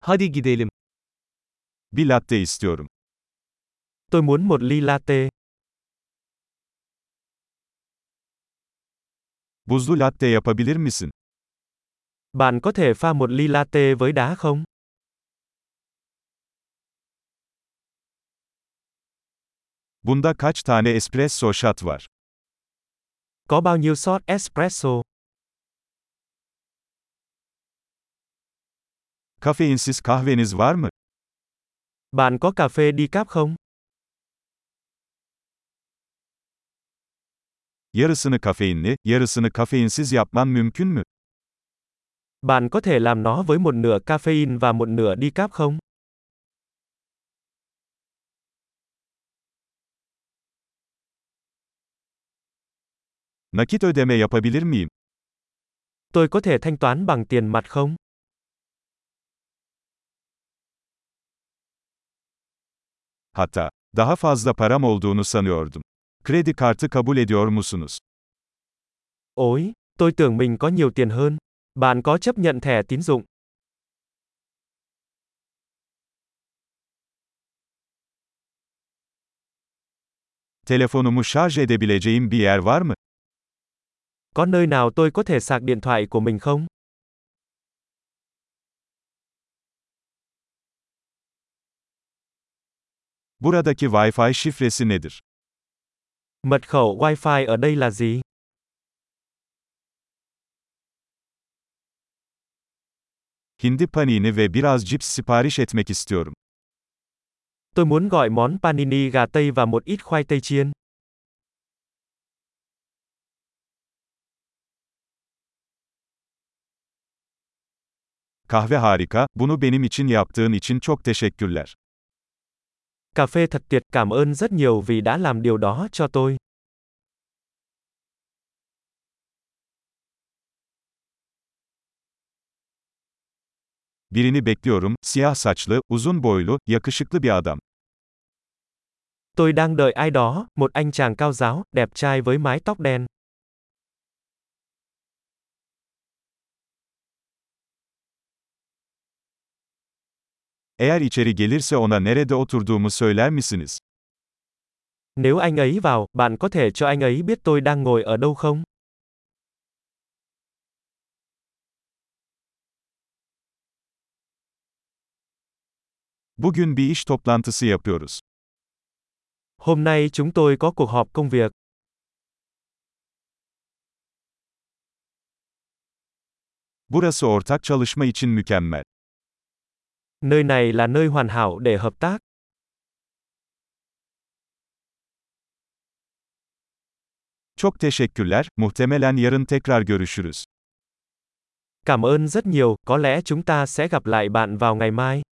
Hadi gidelim. Bir latte istiyorum. Tôi muốn một ly latte. Buzlu latte yapabilir misin? Bạn có thể pha một ly latte với đá không? Bunda kaç tane espresso shot var? Có bao nhiêu shot espresso? Kafeinsiz kahveniz var mı? Bạn có cà phê decaf không? Yarısını kafeinli, yarısını kafeinsiz yapman mümkün mü? Bạn có thể làm nó với một nửa caffeine và một nửa decaf không? Nakit ödeme yapabilir miyim? Tôi có thể thanh toán bằng tiền mặt không? Hatta, daha fazla param olduğunu sanıyordum. Kredi kartı kabul ediyor musunuz? Ôi, tôi tưởng mình có nhiều tiền hơn. Bạn có chấp nhận thẻ tín dụng? Telefonumu şarj edebileceğim bir yer var mı? Có nơi nào tôi có thể sạc điện thoại của mình không? Buradaki Wi-Fi şifresi nedir? Mật khẩu Wi-Fi ở đây là gì? Hindi panini ve biraz cips sipariş etmek istiyorum. Tôi muốn gọi món panini gà tây và một ít khoai tây chiên. Kahve harika, bunu benim için yaptığın için çok teşekkürler. Cà phê thật tuyệt, cảm ơn rất nhiều vì đã làm điều đó cho tôi. Birini bekliyorum, siyah saçlı, uzun boylu, yakışıklı bir adam. Tôi đang đợi ai đó, một anh chàng cao giáo, đẹp trai với mái tóc đen. Eğer içeri gelirse ona nerede oturduğumu söyler misiniz? Nếu anh ấy vào, bạn có thể cho anh ấy biết tôi đang ngồi ở đâu không? Bugün bir iş toplantısı yapıyoruz. Hôm nay chúng tôi có cuộc họp công việc. Burası ortak çalışma için mükemmel. Nơi này là nơi hoàn hảo để hợp tác. Çok teşekkürler, muhtemelen yarın tekrar görüşürüz. Cảm ơn rất nhiều, có lẽ chúng ta sẽ gặp lại bạn vào ngày mai.